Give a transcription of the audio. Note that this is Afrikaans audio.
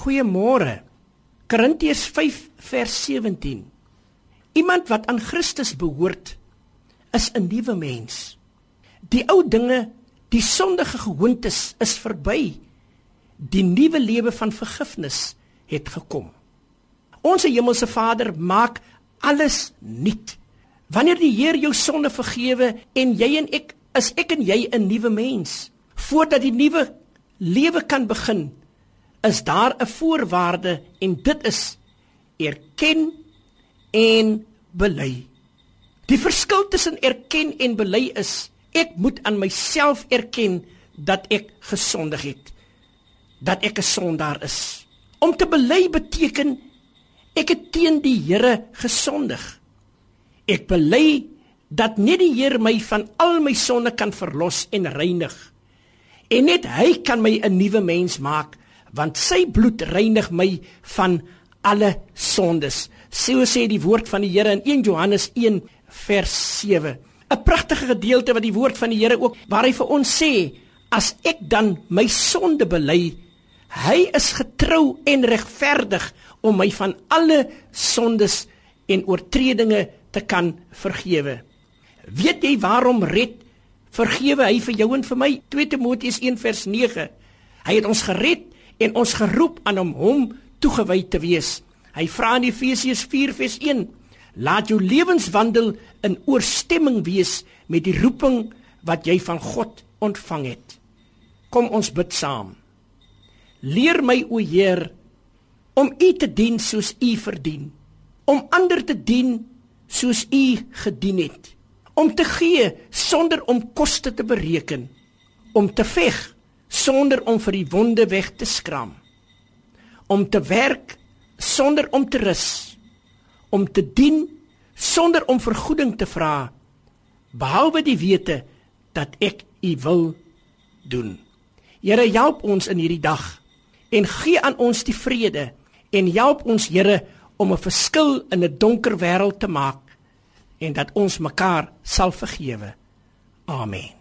Goeiemôre. Korintiërs 5 vers 17. Iemand wat aan Christus behoort, is 'n nuwe mens. Die ou dinge, die sondige gewoontes is verby. Die nuwe lewe van vergifnis het gekom. Ons hemelse Vader maak alles nuut. Wanneer die Heer jou sonde vergewe en jy en ek is ek en jy 'n nuwe mens. Voordat die nuwe lewe kan begin, is daar 'n voorwaarde en dit is erken en bely. Die verskil tussen erken en bely is ek moet aan myself erken dat ek gesondig het. Dat ek 'n sondaar is. Om te bely beteken ek het teen die Here gesondig. Ek bely dat net die Here my van al my sonde kan verlos en reinig. En net hy kan my 'n nuwe mens maak want sy bloed reinig my van alle sondes. So sê die woord van die Here in 1 Johannes 1 vers 7. 'n Pragtige gedeelte wat die woord van die Here ook waar hy vir ons sê as ek dan my sonde bely, hy is getrou en regverdig om my van alle sondes en oortredinge te kan vergewe. Weet jy waarom red vergewe hy vir jou en vir my? 2 Timoteus 1 vers 9. Hy het ons gered en ons geroep aan om hom toegewy te wees. Hy vra in Efesiërs 4:1: Laat jou lewenswandel in ooreenstemming wees met die roeping wat jy van God ontvang het. Kom ons bid saam. Leer my o Heer om U te dien soos U verdien, om ander te dien soos U gedien het, om te gee sonder om koste te bereken, om te veg sonder om vir die wonde weg te skram om te werk sonder om te rus om te dien sonder om vergoeding te vra behalwe die wete dat ek u wil doen. Here help ons in hierdie dag en gee aan ons die vrede en help ons Here om 'n verskil in 'n donker wêreld te maak en dat ons mekaar sal vergewe. Amen